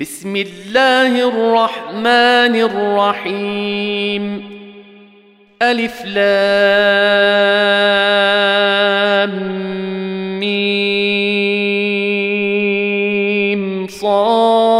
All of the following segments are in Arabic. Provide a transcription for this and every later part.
بسم الله الرحمن الرحيم. ألف لام ميم صاد.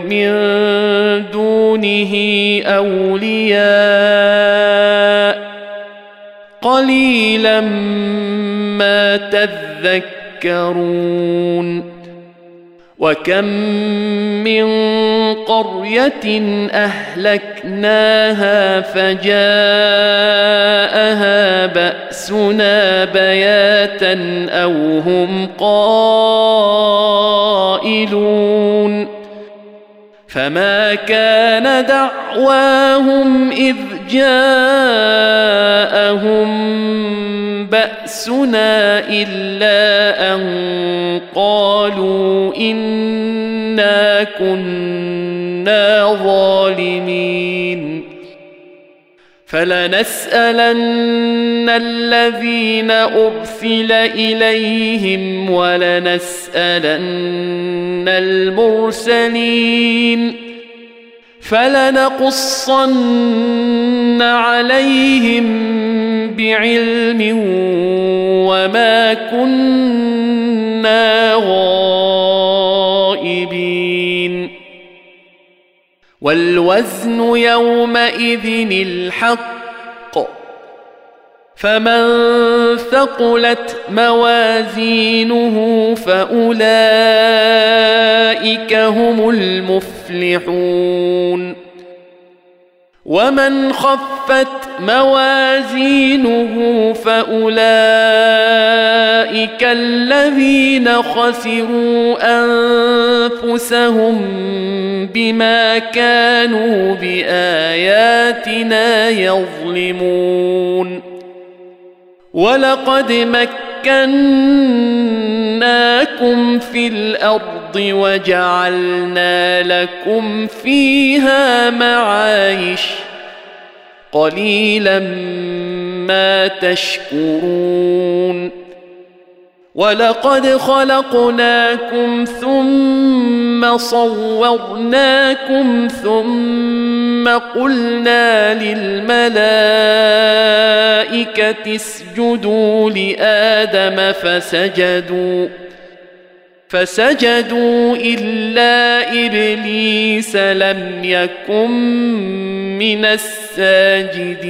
من دونه أولياء قليلا ما تذكرون وكم من قريه اهلكناها فجاءها باسنا بياتا أو هم قائلون فما كان دعواهم اذ جاءهم باسنا الا ان قالوا انا كنا ظالمين فلنسألن الذين أرسل إليهم ولنسألن المرسلين فلنقصن عليهم بعلم وما كنا غائبين والوزن يومئذ الحق. فمن ثقلت موازينه فأولئك هم المفلحون. ومن خفت موازينه فاولئك الذين خسروا انفسهم بما كانوا باياتنا يظلمون ولقد مكناكم في الأرض وجعلنا لكم فيها معايش. قليلا ما تشكرون. ولقد خلقناكم ثم صورناكم ثم قلنا للملائكة اسجدوا لآدم فسجدوا فسجدوا إلا إبليس لم يكن من الساجدين.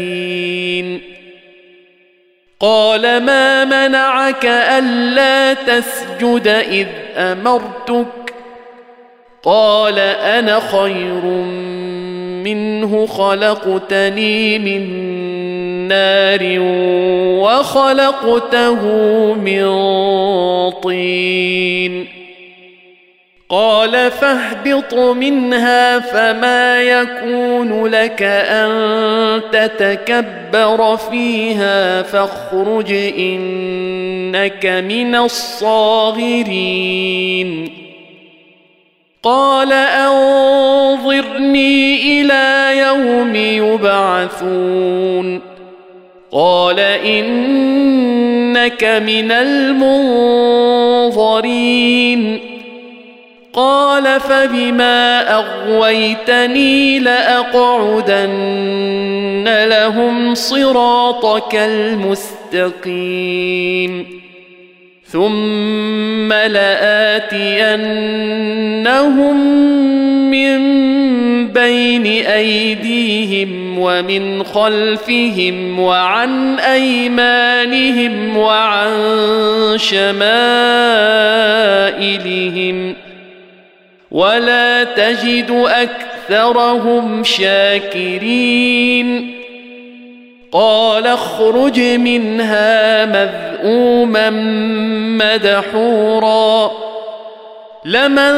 قال ما منعك ألا تسجد إذ أمرتك؟ قال أنا خير منه خلقتني من نار وخلقته من طين. قال فاهبط منها فما يكون لك أن تتكبر فيها فاخرج إنك من الصاغرين. قال أنظرني إلى يوم يبعثون. قال إنك من المنظرين. قال فبما أغويتني لأقعدن لهم صراطك المستقيم. ثم لاتينهم من بين ايديهم ومن خلفهم وعن ايمانهم وعن شمائلهم ولا تجد اكثرهم شاكرين قال اخرج منها مذءوما مدحورا. لمن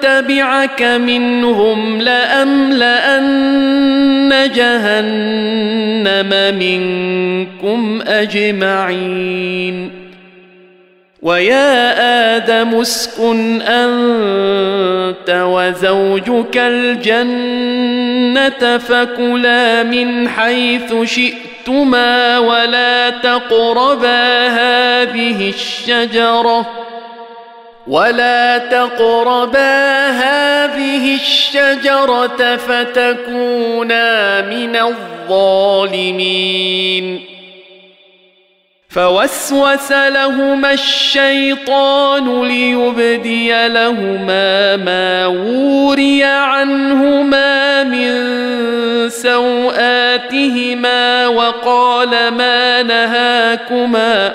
تبعك منهم لأملأن جهنم منكم أجمعين. ويا آدم اسكن أنت وزوجك الجنة فكلا من حيث شئتما ولا تقربا هذه الشجرة ولا تقربا هذه الشجرة فتكونا من الظالمين فوسوس لهما الشيطان ليبدي لهما ما وري عنهما من سوآتهما وقال ما نهاكما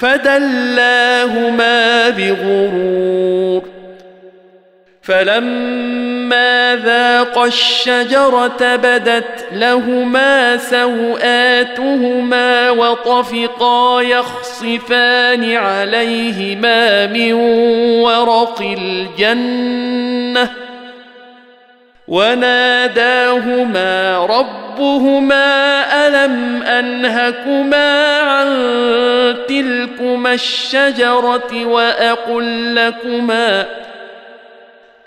فدلاهما بغرور. فلما ذاقا الشجرة بدت لهما سوآتهما وطفقا يخصفان عليهما من ورق الجنة وناداهما ربهما ألم أنهكما عن تلكما الشجرة وأقل لكما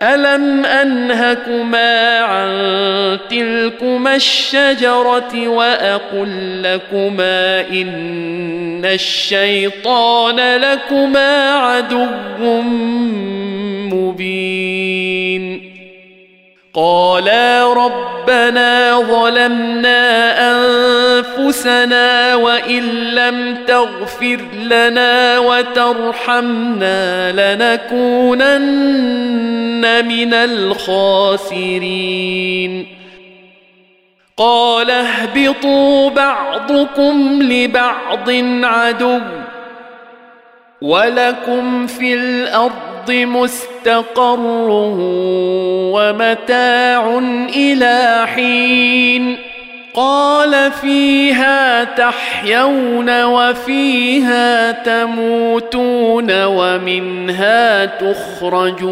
ألم أنهكما عن تلكما الشجرة وأقل لكما إن الشيطان لكما عدو مبين قالا ربنا ظلمنا أنفسنا وإن لم تغفر لنا وترحمنا لنكونن من الخاسرين. قال اهبطوا بعضكم لبعض عدو ولكم في الأرض مستقر ومتاع إلى حين قال فيها تحيون وفيها تموتون ومنها تخرجون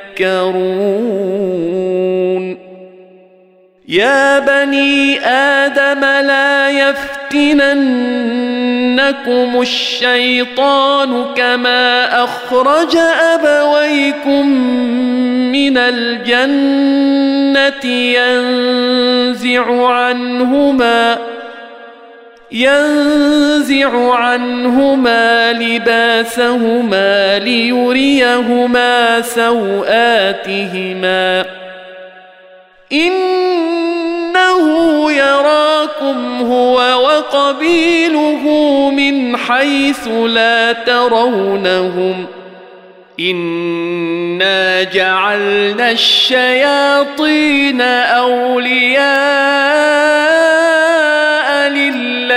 تذكرون يا بني آدم لا يفتننكم الشيطان كما أخرج أبويكم من الجنة ينزع عنهما ينزع عنهما لباسهما ليريهما سوآتهما. إنه يراكم هو وقبيله من حيث لا ترونهم. إنا جعلنا الشياطين أولياء لله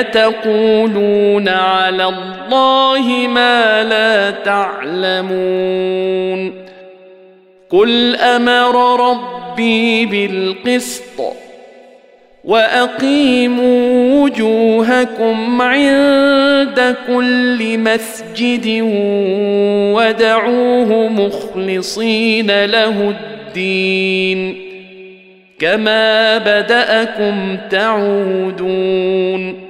يتقولون على الله ما لا تعلمون. قل أمر ربي بالقسط وأقيموا وجوهكم عند كل مسجد ودعوه مخلصين له الدين. كما بدأكم تعودون.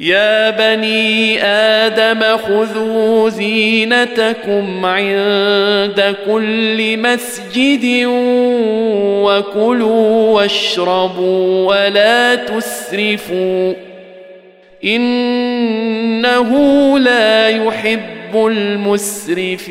يا بني آدم خذوا زينتكم عند كل مسجد وكلوا واشربوا ولا تسرفوا إنه لا يحب المسرفين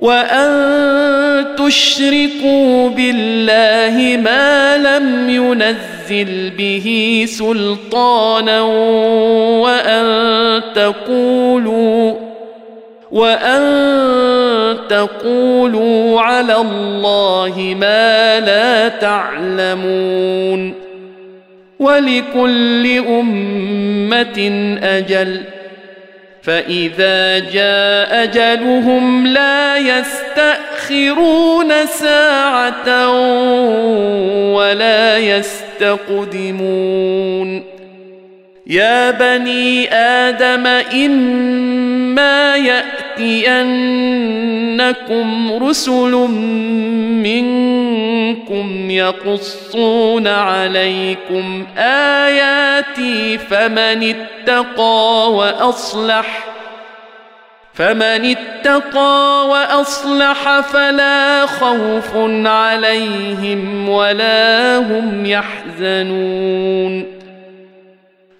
وأن تشركوا بالله ما لم ينزل به سلطانا وأن تقولوا وأن تقولوا على الله ما لا تعلمون ولكل أمة أجل فاذا جاء اجلهم لا يستاخرون ساعه ولا يستقدمون يا بني آدم اما ياتينكم رسل منكم يقصون عليكم آياتي فمن اتقى وأصلح فمن اتقى وأصلح فلا خوف عليهم ولا هم يحزنون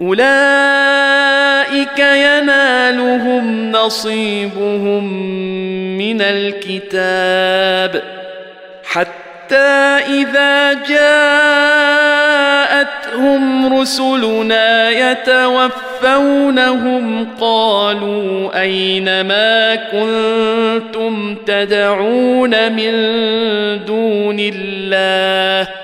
أولئك ينالهم نصيبهم من الكتاب حتى إذا جاءتهم رسلنا يتوفونهم قالوا أين ما كنتم تدعون من دون الله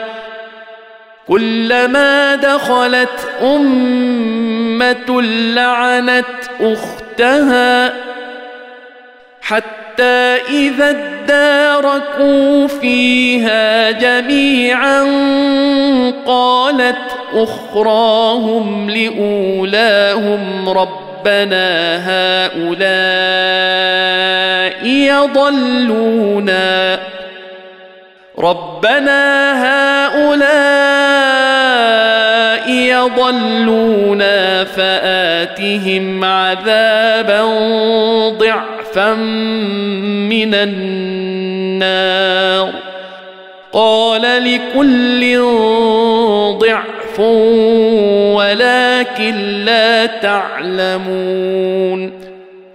كلما دخلت أمة لعنت أختها حتى إذا اداركوا فيها جميعا قالت أخراهم لأولاهم رب ربنا هؤلاء يضلونا ربنا هؤلاء يضلونا فآتهم عذابا ضعفا من النار. قال لكل ضعف ولكن لا تعلمون.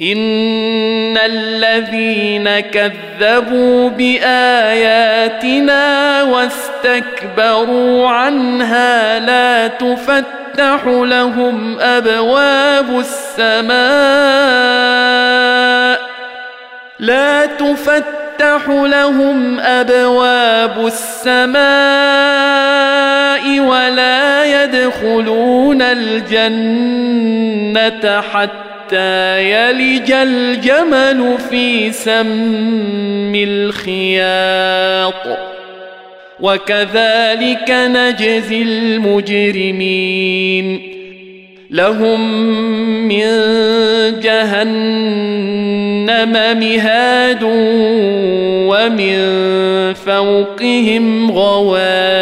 ان الذين كذبوا باياتنا واستكبروا عنها لا تفتح لهم ابواب السماء لا تفتح لهم ابواب السماء ولا يدخلون الجنه حتى حتى يلج الجمل في سم الخياط. وكذلك نجزي المجرمين. لهم من جهنم مهاد ومن فوقهم غواش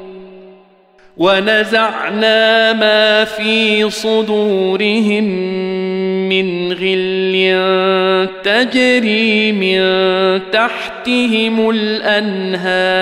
ونزعنا ما في صدورهم من غل تجري من تحتهم الأنهار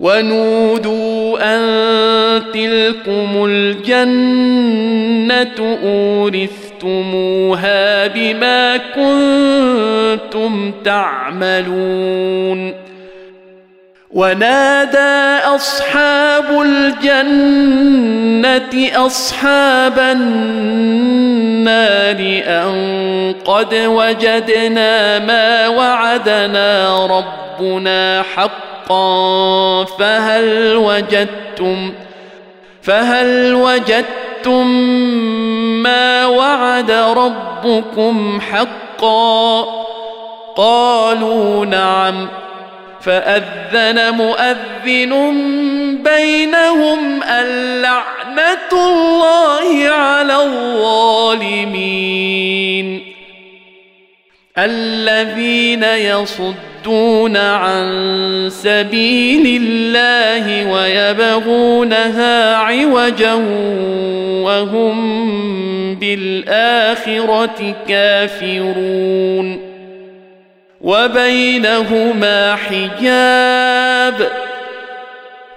ونودوا أن تلكم الجنة أورثتموها بما كنتم تعملون. ونادى أصحاب الجنة أصحاب النار أن قد وجدنا ما وعدنا ربنا حقا فهل وجدتم فهل وجدتم ما وعد ربكم حقا؟ قالوا نعم فأذن مؤذن بينهم اللعنة الله على الظالمين. الذين يصدون عن سبيل الله ويبغونها عوجا وهم بالآخرة كافرون. وبينهما حجاب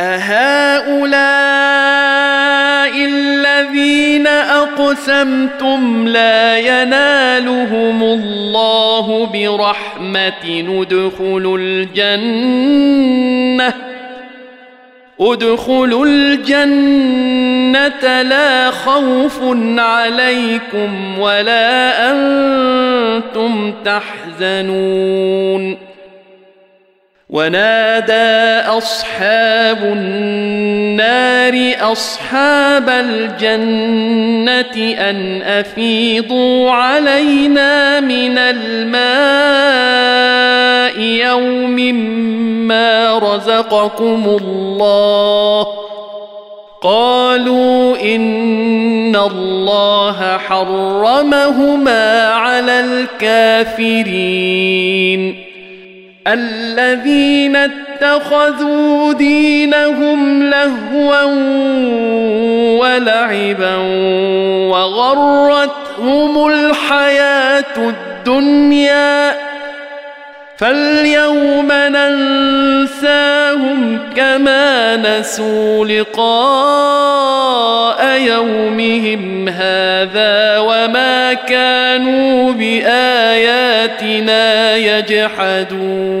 أهؤلاء الذين أقسمتم لا ينالهم الله برحمة ندخلوا الجنة. ادخلوا الجنة لا خوف عليكم ولا أنتم تحزنون. ونادى أصحاب النار أصحاب الجنة أن أفيضوا علينا من الماء يوم ما رزقكم الله قالوا إن الله حرمهما على الكافرين الذين اتخذوا دينهم لهوا ولعبا وغرتهم الحياة الدنيا فاليوم ننساهم كما نسوا لقاء يومهم هذا وما كانوا بآياتنا يجحدون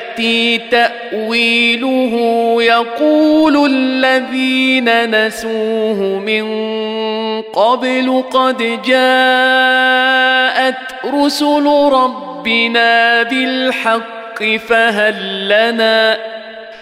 تأويله يقول الذين نسوه من قبل قد جاءت رسل ربنا بالحق فهل لنا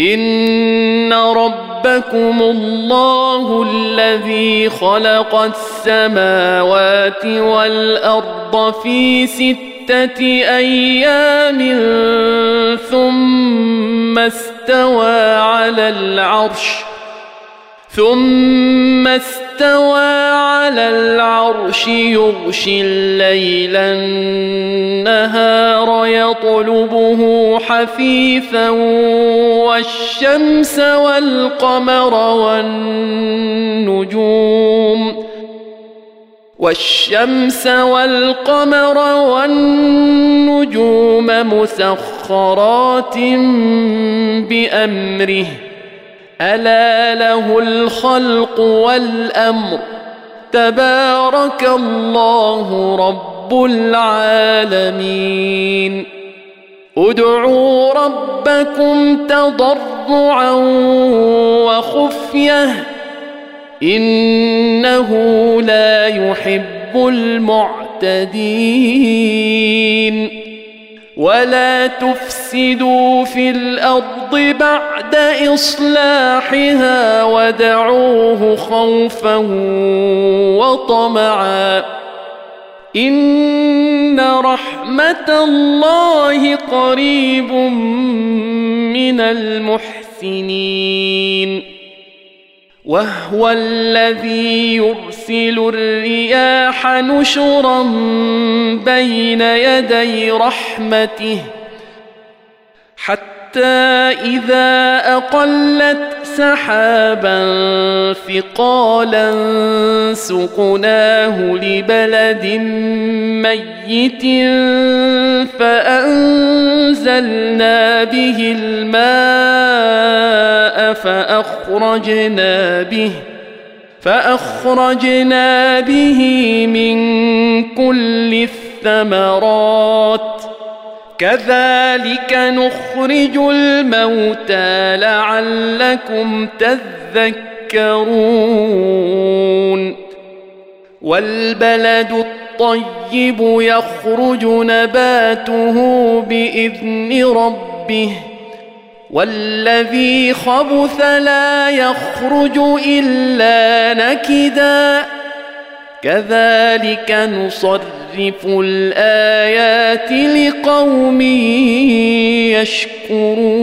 ان ربكم الله الذي خلق السماوات والارض في سته أيام ثم استوى على العرش ثم استوى على العرش يغشي الليل النهار يطلبه حثيثا والشمس والقمر والنجوم والشمس والقمر والنجوم مسخرات بأمره ألا له الخلق والأمر. تبارك الله رب العالمين. ادعوا ربكم تضرعا وخفية. إنه لا يحب المعتدين. ولا تفسدوا في الأرض بعد اصلاحها ودعوه خوفا وطمعا ان رحمه الله قريب من المحسنين وهو الذي يرسل الرياح نشرا بين يدي رحمته. حتى إذا أقلت سحابا ثقالا سقناه لبلد ميت فأنزلنا به الماء فأخرجنا به فأخرجنا به من كل الثمرات. كذلك نخرج الموتى لعلكم تذكرون. والبلد الطيب يخرج نباته بإذن ربه. والذي خبث لا يخرج إلا نكدا. كذلك نصرف الآيات لقوم يشكرون.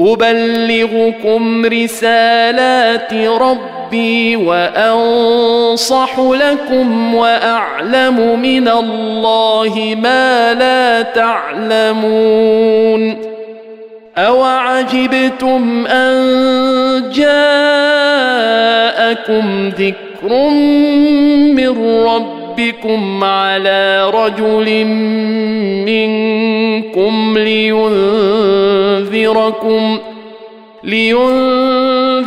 ابلغكم رسالات ربي وانصح لكم واعلم من الله ما لا تعلمون اوعجبتم ان جاءكم ذكر من ربكم على رجل منكم لينذركم لينذركم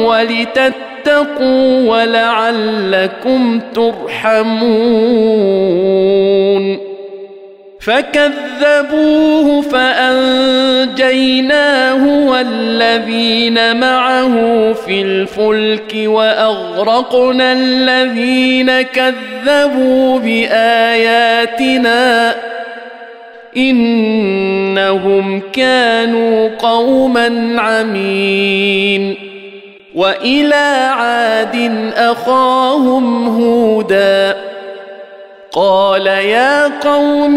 ولتتقوا ولعلكم ترحمون فكذبوه فأنجيناه والذين معه في الفلك وأغرقنا الذين كذبوا بآياتنا إنهم كانوا قوما عمين وإلى عاد أخاهم هودا قال يا قوم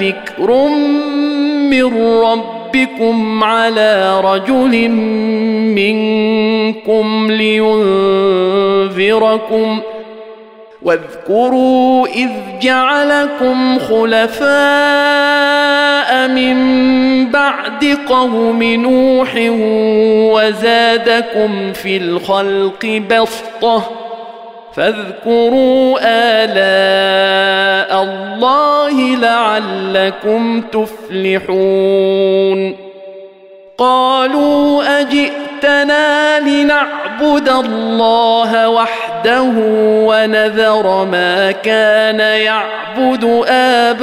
ذكر من ربكم على رجل منكم لينذركم واذكروا إذ جعلكم خلفاء من بعد قوم نوح وزادكم في الخلق بسطة فاذكروا آلاء الله لعلكم تفلحون. قالوا أجئتنا لنعبد الله وحده ونذر ما كان يعبد آباؤنا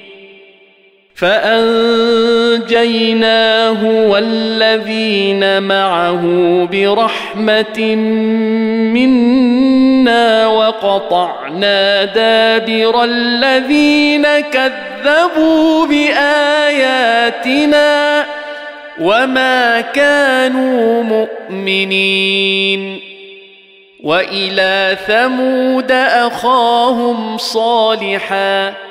فأنجيناه والذين معه برحمة منا وقطعنا دابر الذين كذبوا بآياتنا وما كانوا مؤمنين وإلى ثمود أخاهم صالحا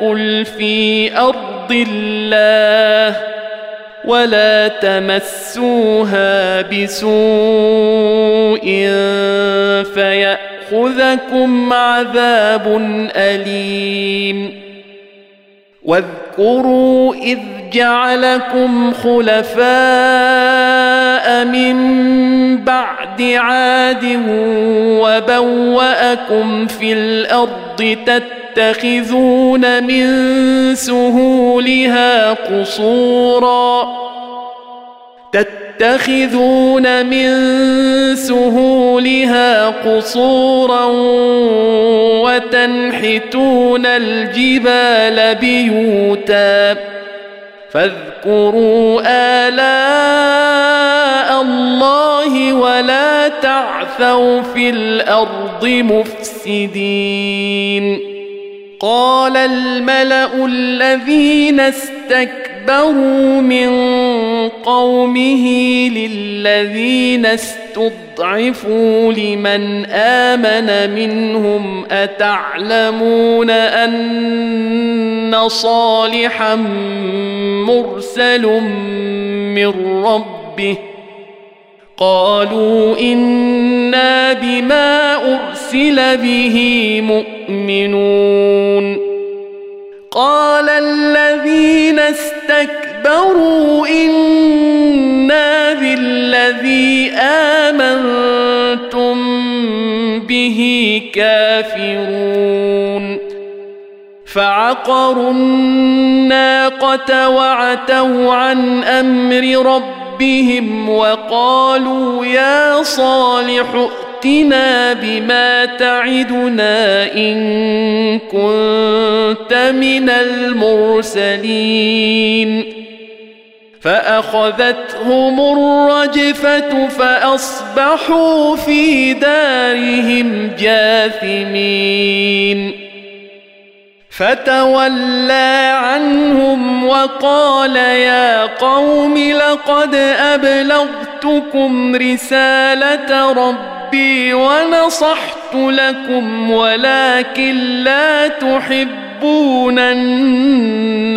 تاكل في أرض الله ولا تمسوها بسوء فيأخذكم عذاب أليم. واذكروا إذ جعلكم خلفاء من بعد عاد وبوأكم في الأرض تتخذون من سهولها قصورا. تتخذون من سهولها قصورا وتنحتون الجبال بيوتا. فاذكروا آلاء الله ولا تعثوا في الأرض مفسدين. قال الملأ الذين استكبروا من قومه للذين استضعفوا لمن آمن منهم أتعلمون أن صالحا مرسل من ربه قالوا إنا بما أرسل به مؤمنون. قال الذين استكبروا إنا بالذي آمنتم به كافرون. فعقروا الناقة وعتوا عن أمر ربهم وقالوا يا صالح ائتنا بما تعدنا إن كنت من المرسلين. فأخذتهم الرجفة فأصبحوا في دارهم جاثمين. فتولى عنهم وقال يا قوم لقد أبلغتكم رسالة ربي ونصحت لكم ولكن لا تحبون الناصحين.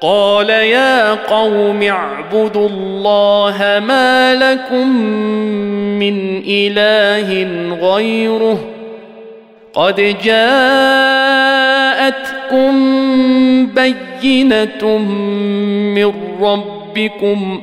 قال يا قوم اعبدوا الله ما لكم من إله غيره قد جاءتكم بينة من ربكم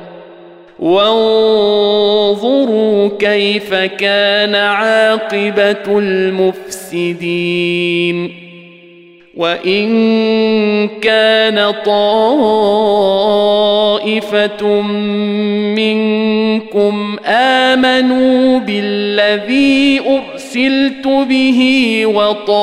وانظروا كيف كان عاقبة المفسدين. وإن كان طائفة منكم آمنوا بالذي أرسلت به وطائفة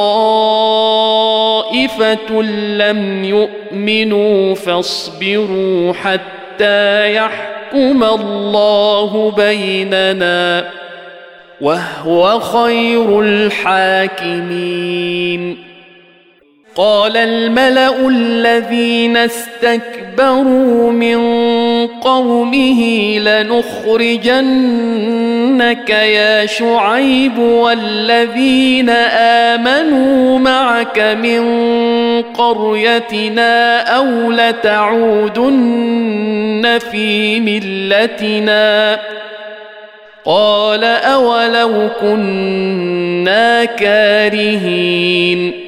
لم يؤمنوا فاصبروا حتى يحكموا يحكم الله بيننا وهو خير الحاكمين. قال الملأ الذين استكبروا من قومه لنخرجنك يا شعيب والذين آمنوا معك من قريتنا أو لتعودن في ملتنا قال أولو كنا كارهين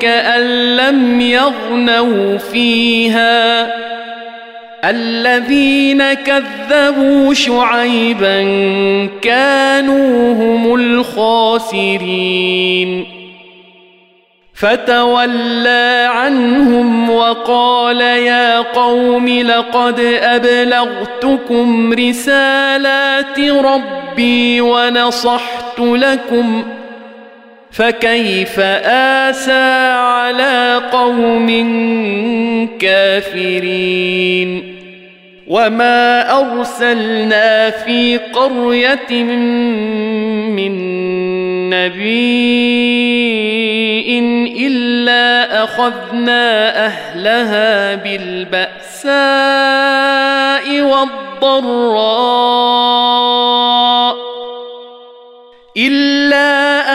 كأن لم يغنوا فيها الذين كذبوا شعيبا كانوا هم الخاسرين فتولى عنهم وقال يا قوم لقد ابلغتكم رسالات ربي ونصحت لكم فكيف آسى على قوم كافرين؟ وما أرسلنا في قرية من نبي إلا أخذنا أهلها بالبأساء والضراء. إلا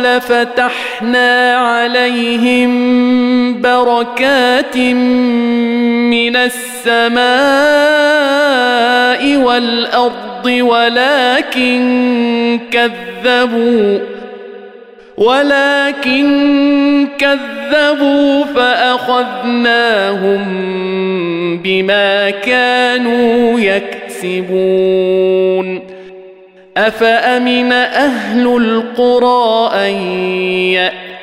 لفتحنا عليهم بركات من السماء والأرض ولكن كذبوا ولكن كذبوا فأخذناهم بما كانوا يكسبون. أفأمن أهل القرى أن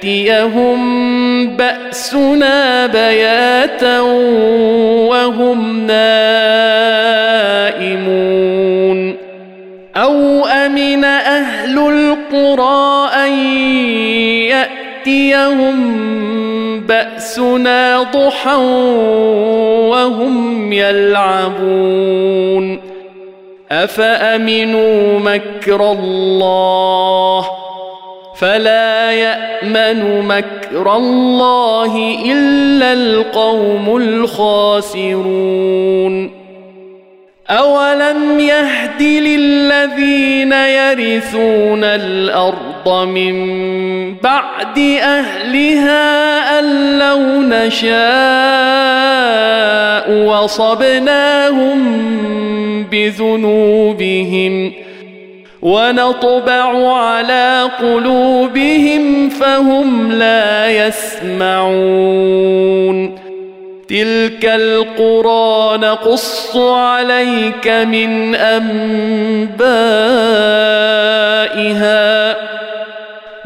يأتيهم بأسنا بياتا وهم نائمون أو أمن أهل القرى أن يأتيهم بأسنا ضحى وهم يلعبون أفأمنوا مكر الله فلا يأمن مكر الله إلا القوم الخاسرون أولم يهد للذين يرثون الأرض من بعد أهلها أن لو نشاء وصبناهم بذنوبهم ونطبع على قلوبهم فهم لا يسمعون تلك القرى نقص عليك من أنبائها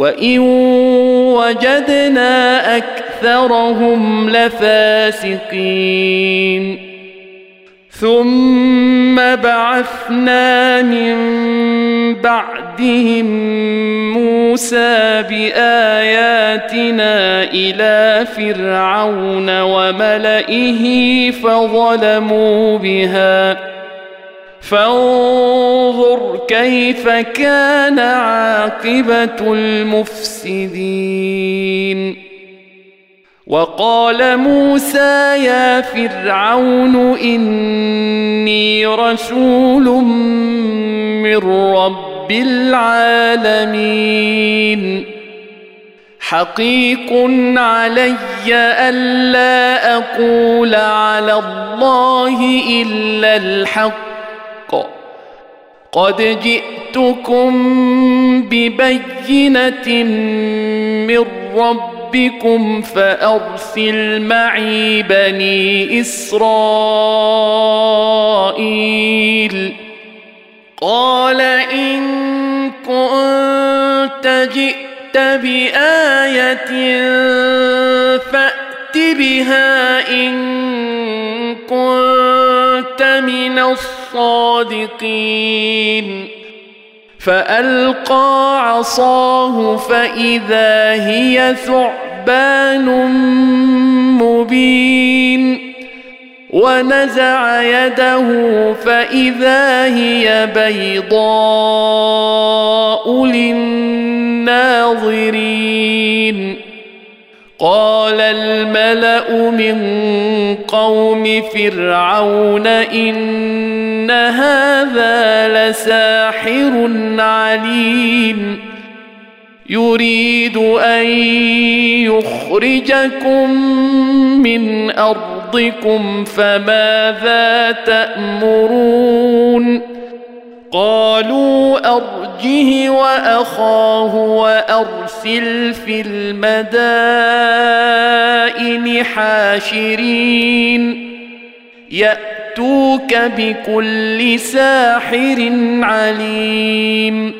وان وجدنا اكثرهم لفاسقين ثم بعثنا من بعدهم موسى باياتنا إلى فرعون وملئه فظلموا بها فانظر كيف كان عاقبة المفسدين. وقال موسى يا فرعون إني رسول من رب العالمين. حقيق علي ألا أقول على الله إلا الحق. قد جئتكم ببينة من رب ربكم فأرسل معي بني إسرائيل. قال إن كنت جئت بآية فأت بها إن كنت من الصادقين فألقى عصاه فإذا هي ثعبان مبين. ونزع يده فإذا هي بيضاء للناظرين. قال الملأ من قوم فرعون إن هذا لساحر عليم. يريد أن يخرجكم من أرضكم فماذا تأمرون؟ قالوا أرجه وأخاه وأرسل في المدائن حاشرين يأتوك بكل ساحر عليم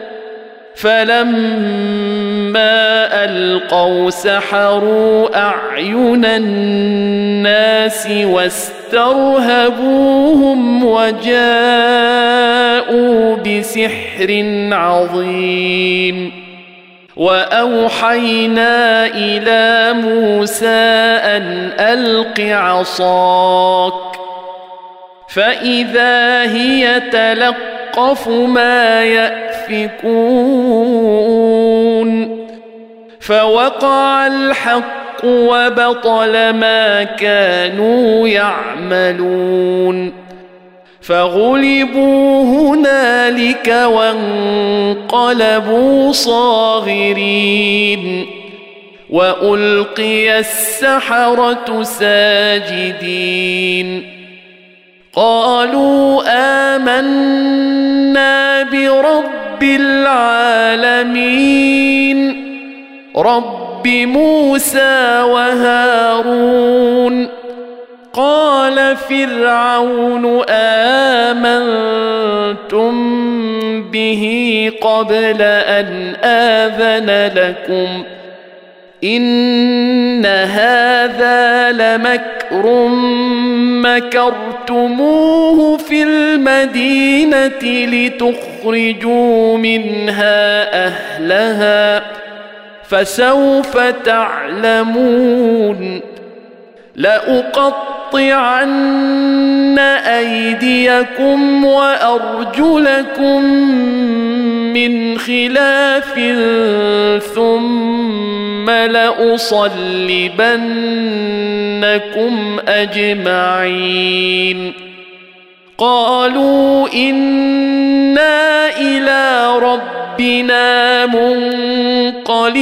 فلما ألقوا سحروا أعين الناس واسترهبوهم وجاءوا بسحر عظيم. وأوحينا إلى موسى أن ألق عصاك. فإذا هي تلقف ما يأفكون فوقع الحق وبطل ما كانوا يعملون فغلبوا هنالك وانقلبوا صاغرين وألقي السحرة ساجدين قالوا آمنا برب العالمين. رب موسى وهارون. قال فرعون آمنتم به قبل أن آذن لكم؟ ان هذا لمكر مكرتموه في المدينة لتخرجوا منها اهلها فسوف تعلمون لاقطعن ايديكم وارجلكم من خلاف ثم لأصلبنكم أجمعين. قالوا إنا إلى ربنا منقلبون.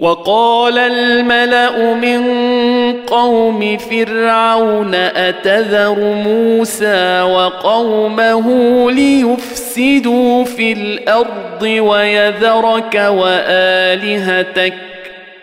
وقال الملأ من قوم فرعون أتذر موسى وقومه ليفسدوا في الأرض ويذرك وآلهتك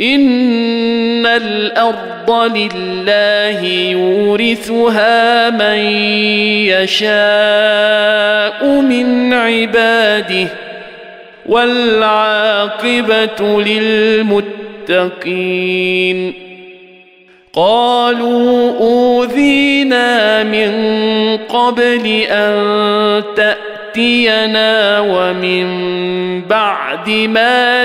ان الأرض لله يورثها من يشاء من عباده والعاقبه للمتقين قالوا اوذينا من قبل ان تاتينا ومن بعد ما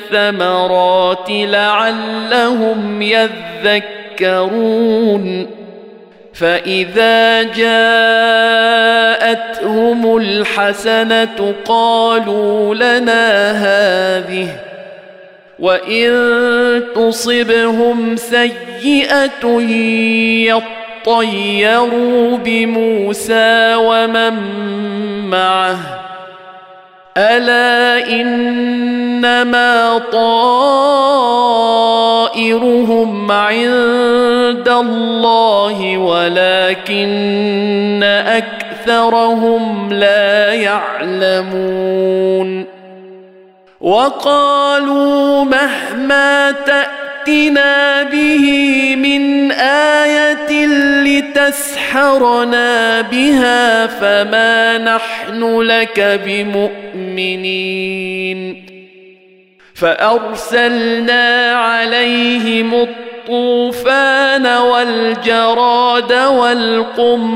لعلهم يذكرون. فإذا جاءتهم الحسنة قالوا لنا هذه وإن تصبهم سيئة يطلقون طيروا بموسى ومن معه. ألا إنما طائرهم عند الله ولكن أكثرهم لا يعلمون وقالوا مهما تأتي تأتنا به من آية لتسحرنا بها فما نحن لك بمؤمنين فأرسلنا عليهم الطوفان والجراد والقمل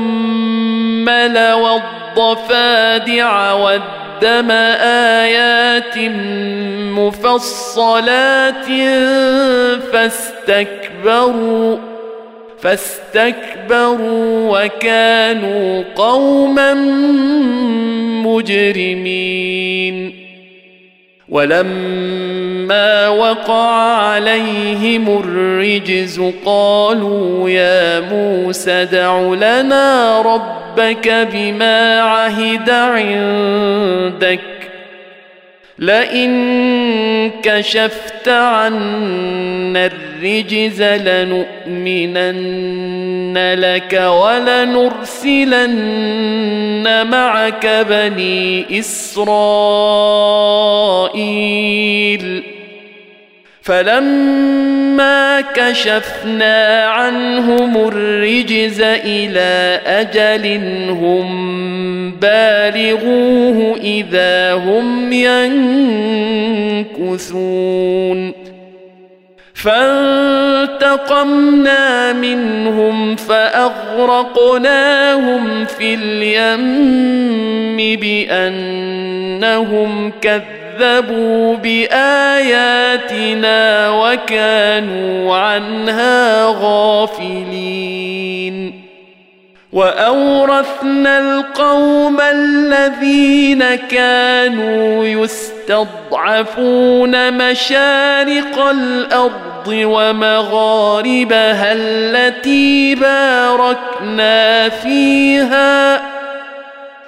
والضفادع والدين قدم آيات مفصلات فاستكبروا فاستكبروا وكانوا قوما مجرمين ولما وقع عليهم الرجز قالوا يا موسى دع لنا ربك بما عهد عندك. لئن كشفت عنا الرجز لنؤمنن لك ولنرسلن معك بني إسرائيل. فلما كشفنا عنهم الرجز إلى أجل هم بالغوه إذا هم ينكثون. فانتقمنا منهم فأغرقناهم في اليم بأنهم كذبوا بآياتنا وكانوا عنها غافلين. وأورثنا القوم الذين كانوا يستضعفون مشارق الأرض ومغاربها التي باركنا فيها.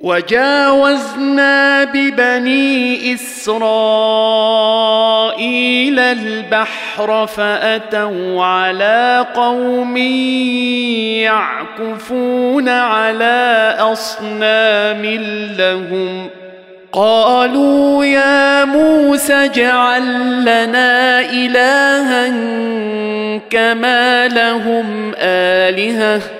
وجاوزنا ببني إسرائيل البحر فأتوا على قوم يعكفون على أصنام لهم. قالوا يا موسى اجعل لنا إلها كما لهم آلهة.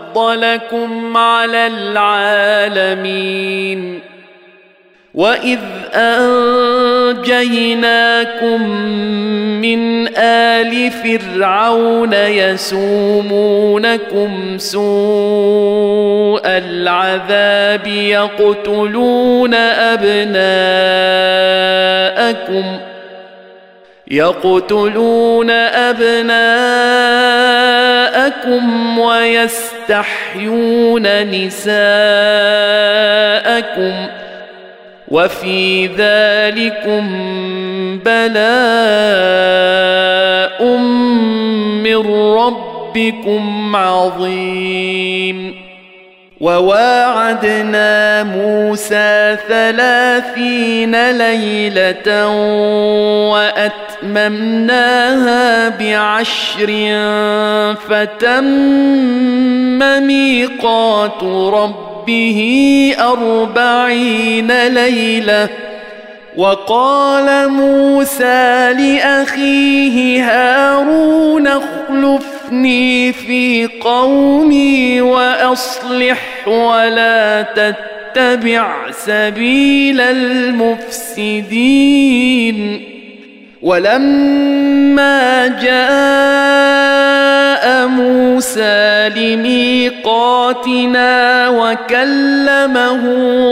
فضلكم على العالمين. وإذ أنجيناكم من آل فرعون يسومونكم سوء العذاب يقتلون أبناءكم يقتلون أبناءكم ويستحيون نساءكم وفي ذلكم بلاء من ربكم عظيم وواعدنا موسى ثلاثين ليلة وأتممناها بعشر فتم ميقات ربه أربعين ليلة وقال موسى لأخيه هارون اخلفني في قومي وأصلح ولا تتبع سبيل المفسدين. ولما جاء موسى لميقاتنا وكلمه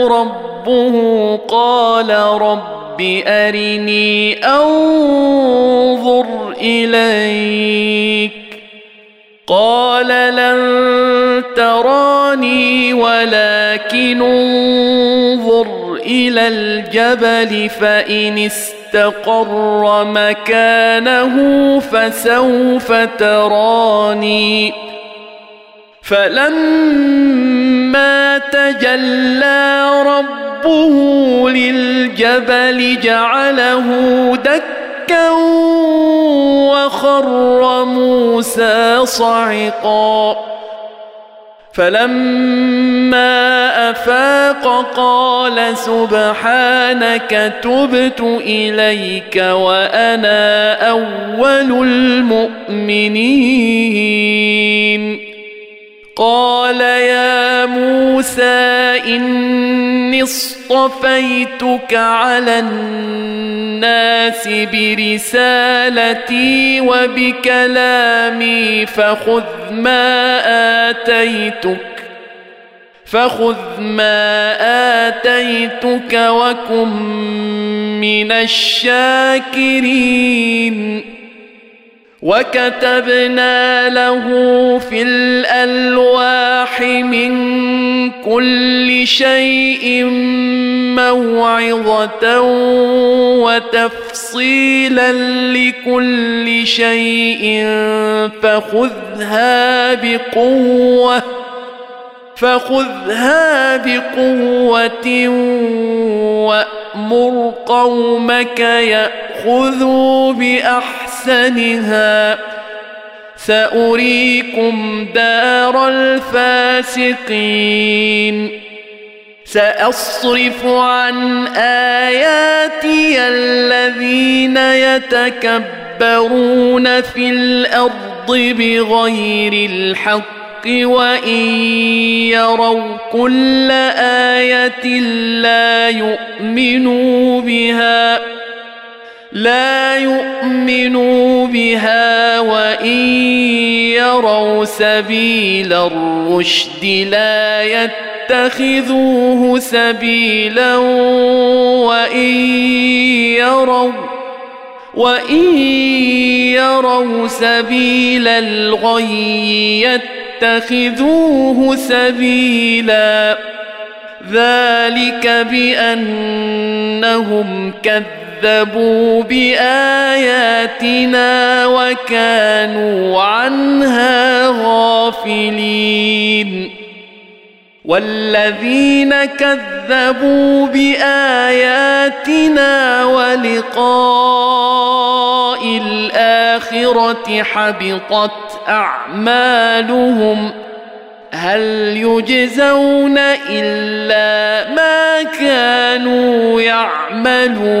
ربه قال رب أرني أنظر إليك. قال لن تراني ولكن انظر إلى الجبل فإن استقر مكانه فسوف تراني. فلما تجلى ربه للجبل جعله دكا وخر موسى صعقا. فلما أفاق قال سبحانك تبت إليك وأنا أول المؤمنين. قال يا موسى إني اصطفيتك على الناس برسالتي وبكلامي فخذ ما آتيتك فخذ ما آتيتك وكن من الشاكرين. وكتبنا له في الالواح من كل شيء موعظه وتفصيلا لكل شيء فخذها بقوه فخذها بقوه وامر قومك ياخذوا باحسنها ساريكم دار الفاسقين ساصرف عن اياتي الذين يتكبرون في الأرض بغير الحق وإن يروا كل آية لا يؤمنوا بها لا يؤمنوا بها وإن يروا سبيل الرشد لا يتخذوه سبيلا وإن يروا وإن يروا سبيل الغي يتخذوه سبيلا. ذلك بأنهم كذبوا بآياتنا وكانوا عنها غافلين. والذين كذبوا بآياتنا ولقاء الآخرة حبطت أعمالهم هل يجزون إلا ما كانوا يعملون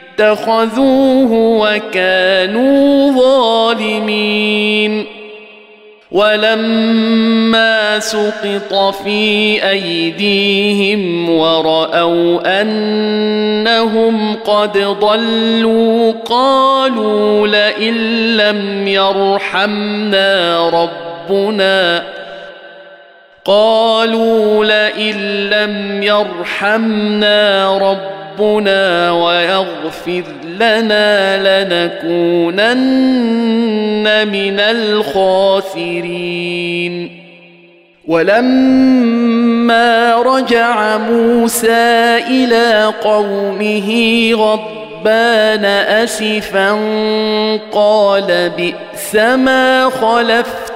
اتخذوه وكانوا ظالمين. ولما سقط في أيديهم ورأوا أنهم قد ضلوا قالوا لئن لم يرحمنا ربنا. قالوا لئن لم يرحمنا ربنا ويغفر لنا لنكونن من الخاسرين. ولما رجع موسى إلى قومه غضبان أسفا قال بئس ما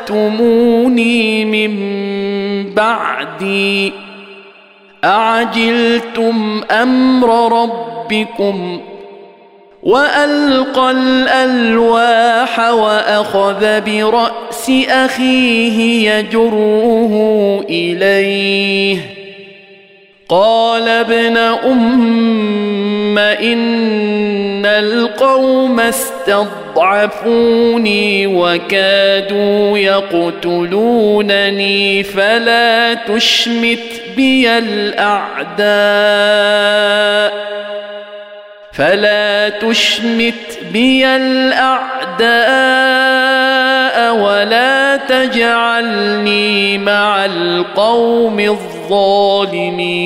خلفتموني من بعدي. أعجلتم أمر ربكم وألقى الألواح وأخذ برأس أخيه يجره إليه. قال ابن أم القوم استضعفوني وكادوا يقتلونني فلا تشمت بي الاعداء فلا تشمت بي الاعداء ولا تجعلني مع القوم الظالمين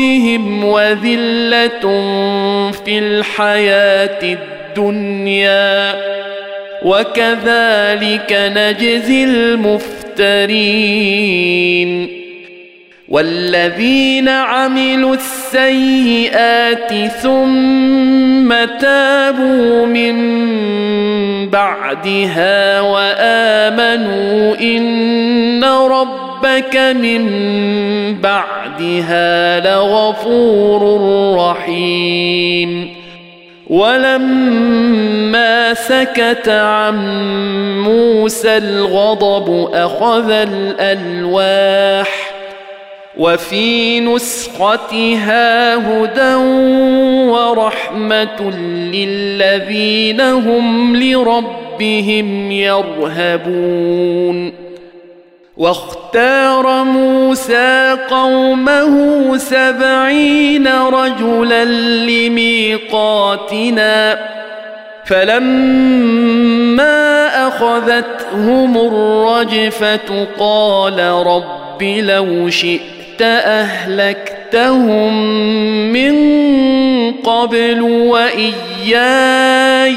ربهم وذلة في الحياة الدنيا. وكذلك نجزي المفترين. والذين عملوا السيئات ثم تابوا من بعدها وآمنوا إن ربك من بعدها لغفور رحيم. ولما سكت عن موسى الغضب أخذ الألواح وفي نسختها هدى ورحمة للذين هم لربهم يرهبون. واختار موسى قومه سبعين رجلا لميقاتنا فلما أخذتهم الرجفة قال رب لو شئت أهلكتهم من قبل وإياي.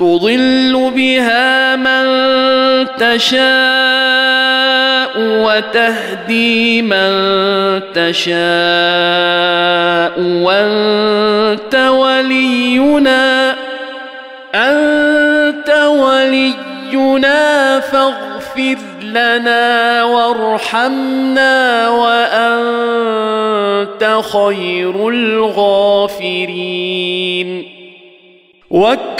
تضل بها من تشاء وتهدي من تشاء وأنت ولينا أنت ولينا فاغفر لنا وارحمنا وأنت خير الغافرين.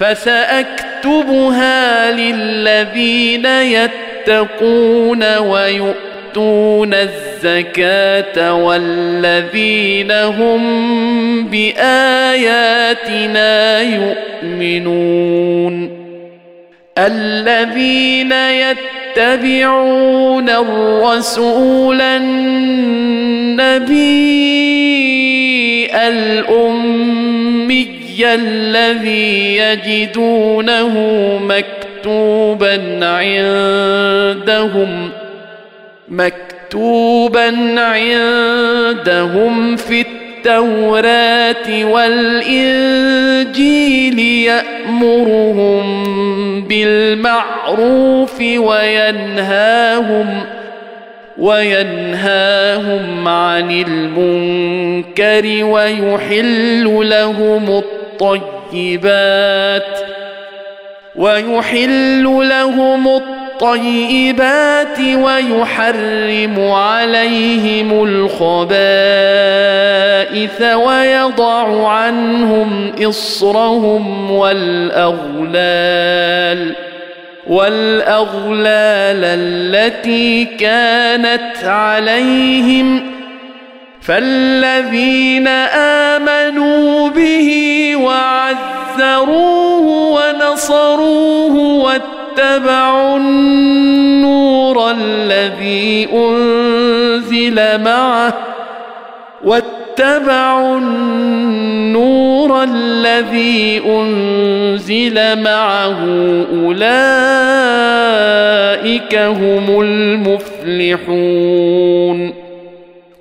فسأكتبها للذين يتقون ويؤتون الزكاة والذين هم بآياتنا يؤمنون. الذين يتبعون الرسول النبي الأمي الذي يجدونه مكتوبا عندهم مكتوبا عندهم في التوراة والإنجيل يأمرهم بالمعروف وينهاهم وينهاهم عن المنكر ويحل لهم الطيبات ويحل لهم الطيبات ويحرم عليهم الخبائث ويضع عنهم إصرهم والأغلال والأغلال التي كانت عليهم فالذين آمنوا به وعزروه ونصروه واتبعوا النور الذي أنزل معه واتبعوا النور الذي أنزل معه أولئك هم المفلحون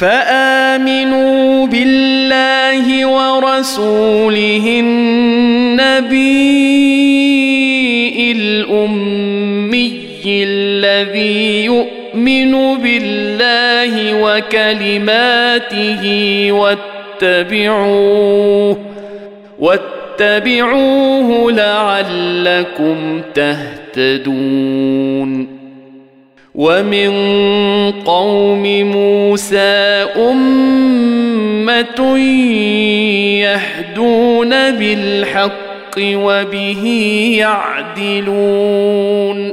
فآمنوا بالله ورسوله النبي الأمي الذي يؤمن بالله وكلماته واتبعوه واتبعوه لعلكم تهتدون ومن قوم موسى أمة يهدون بالحق وبه يعدلون.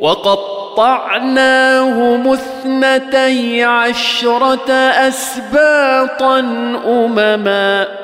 وقطعناهم اثنتي عشرة اسباطا أمما.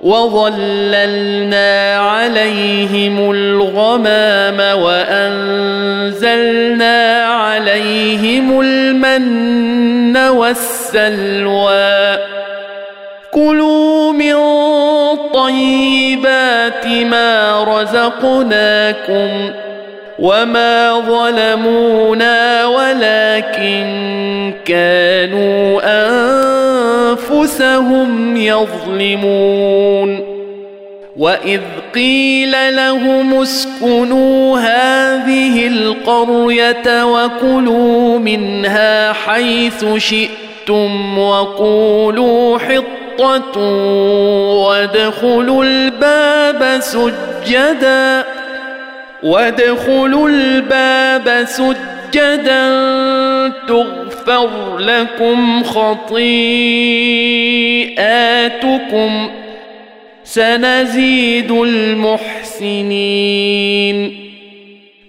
وظللنا عليهم الغمام وأنزلنا عليهم المن والسلوى. كلوا من طيبات ما رزقناكم وما ظلمونا ولكن كانوا انفسهم يظلمون واذ قيل لهم اسكنوا هذه القريه وكلوا منها حيث شئتم وقولوا حطه وادخلوا الباب سجدا وادخلوا الباب سجدا تغفر لكم خطيئاتكم سنزيد المحسنين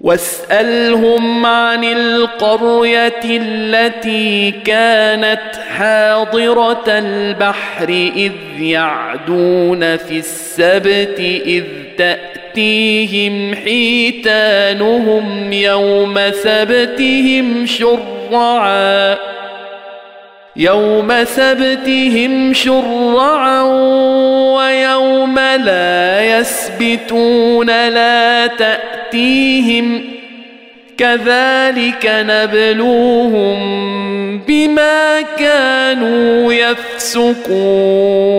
واسألهم عن القرية التي كانت حاضرة البحر إذ يعدون في السبت إذ تأتيهم حيتانهم يوم سبتهم شرعا. يوم سبتهم شرعا ويوم لا يسبتون لا تأتيهم كذلك نبلوهم بما كانوا يفسقون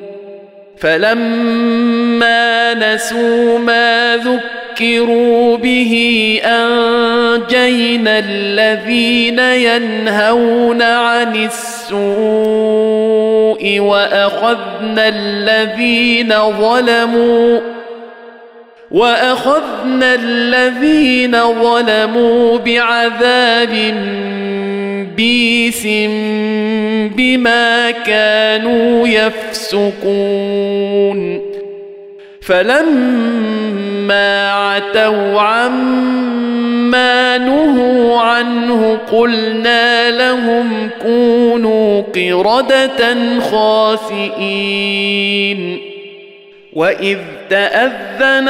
فلما نسوا ما ذكروا به أنجينا الذين ينهون عن السوء وأخذنا الذين ظلموا وأخذنا الذين ظلموا بعذاب بيس بما كانوا يفسقون. فلما عتوا عما نهوا عنه قلنا لهم كونوا قردة خاسئين. وإذ تأذن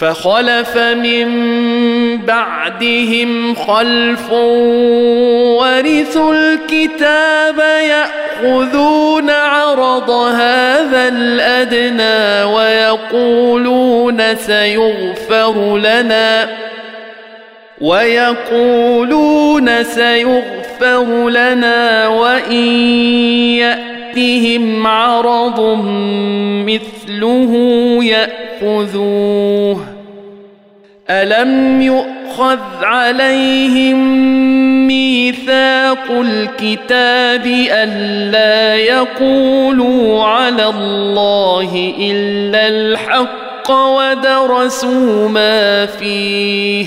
فخلف من بعدهم خلف ورثوا الكتاب يأخذون عرض هذا الأدنى ويقولون سيغفر لنا ويقولون سيغفر لنا وإن ياتهم عرض مثله ياخذوه الم يؤخذ عليهم ميثاق الكتاب الا يقولوا على الله الا الحق ودرسوا ما فيه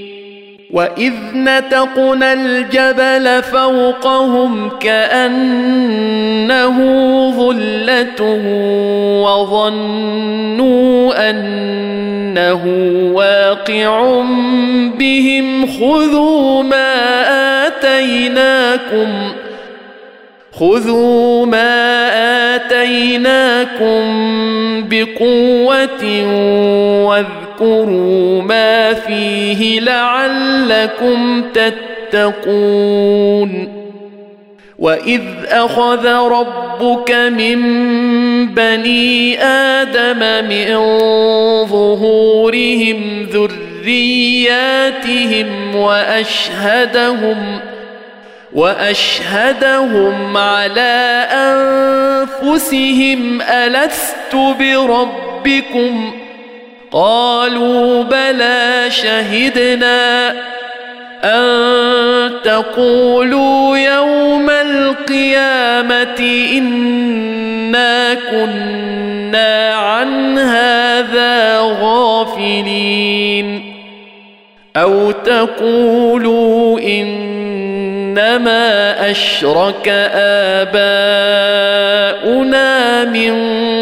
واذ نتقنا الجبل فوقهم كانه ظله وظنوا انه واقع بهم خذوا ما اتيناكم خذوا ما اتيناكم بقوه واذكروا ما فيه لعلكم تتقون وإذ أخذ ربك من بني آدم من ظهورهم ذرياتهم وأشهدهم وأشهدهم على أنفسهم ألست بربكم قالوا بلى شهدنا أن تقولوا يوم القيامة إنا كنا عن هذا غافلين أو تقولوا إنما أشرك آباؤنا من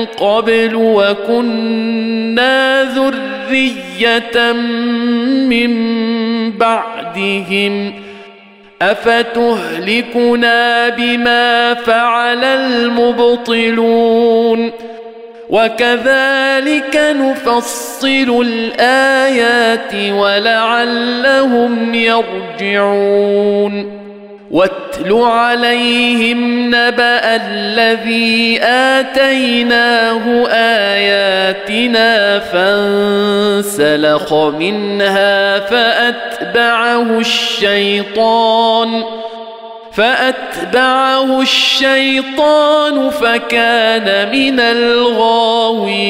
قبل وكنا ذرية من بعدهم أفتهلكنا بما فعل المبطلون وكذلك نفصل الآيات ولعلهم يرجعون واتل عليهم نبأ الذي آتيناه آياتنا فانسلخ منها فأتبعه الشيطان فأتبعه الشيطان فكان من الغاوين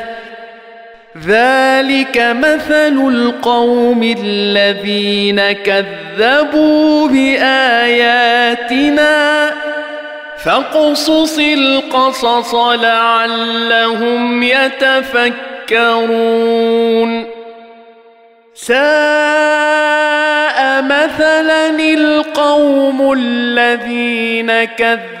ذلك مثل القوم الذين كذبوا بآياتنا. فاقصص القصص لعلهم يتفكرون. ساء مثلا القوم الذين كذبوا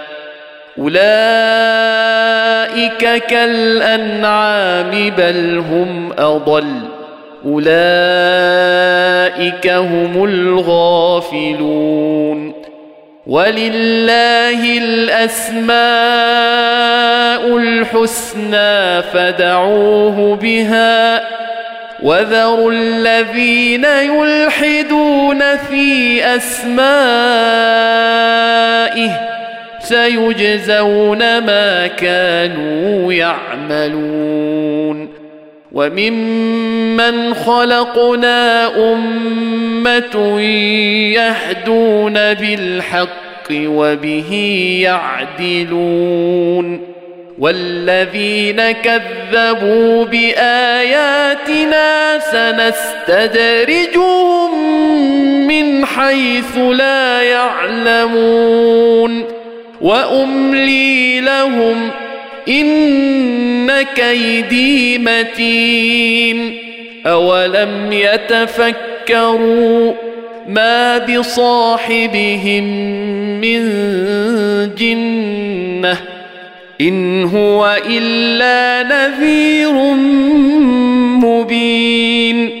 أولئك كالأنعام بل هم أضل. أولئك هم الغافلون. ولله الأسماء الحسنى فدعوه بها. وذروا الذين يلحدون في أسمائه سيجزون ما كانوا يعملون. وممن خلقنا أمة يهدون بالحق وبه يعدلون. والذين كذبوا بآياتنا سنستدرجهم من حيث لا يعلمون. وأملي لهم إن كيدي متين أولم يتفكروا ما بصاحبهم من جنة إن هو إلا نذير مبين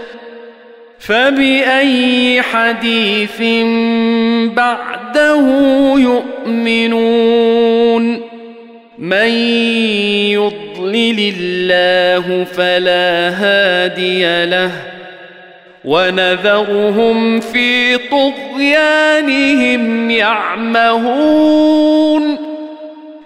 فبأي حديث بعده يؤمنون؟ من يضلل الله فلا هادي له ونذرهم في طغيانهم يعمهون.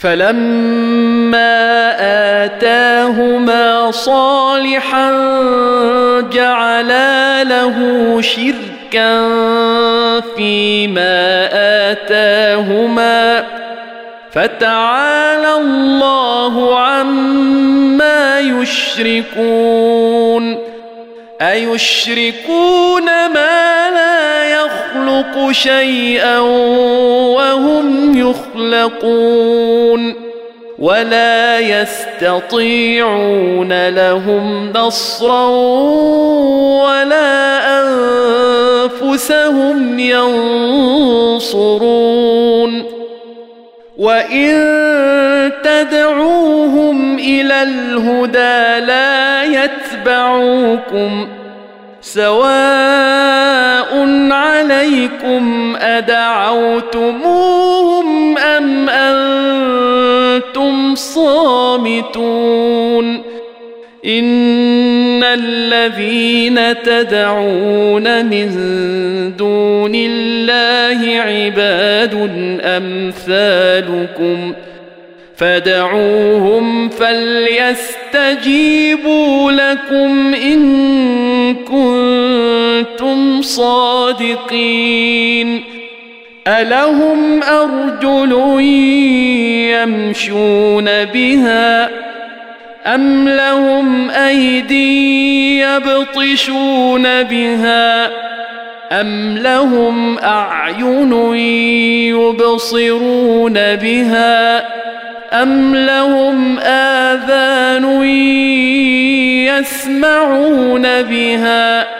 فلما آتاهما صالحا جعلا له شركا فيما آتاهما فتعالى الله عما يشركون أيشركون ما لا يخلق شيئا وهم يخلقون ولا يستطيعون لهم نصرا ولا أنفسهم ينصرون وإن تدعوهم إلى الهدى لا يتبعوكم سواء عليكم أدعوتموهم ام أنتم صامتون ان الذين تدعون من دون الله عباد امثالكم فدعوهم فليستجيبوا لكم ان كنتم صادقين الهم ارجل يمشون بها ام لهم ايدي يبطشون بها ام لهم اعين يبصرون بها ام لهم اذان يسمعون بها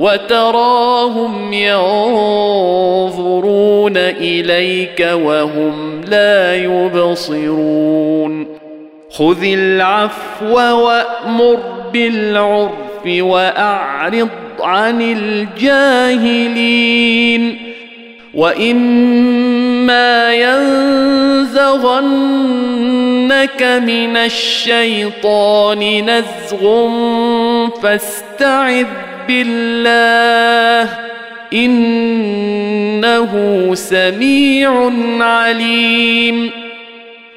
وتراهم ينظرون إليك وهم لا يبصرون. خذ العفو وأمر بالعرف وأعرض عن الجاهلين. وإما ينزغنك من الشيطان نزغ فاستعذ بالله إنه سميع عليم.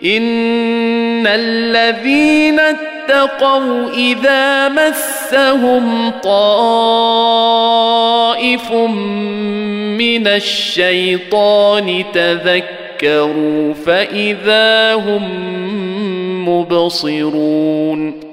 إن الذين اتقوا إذا مسهم طائف من الشيطان تذكروا فإذا هم مبصرون.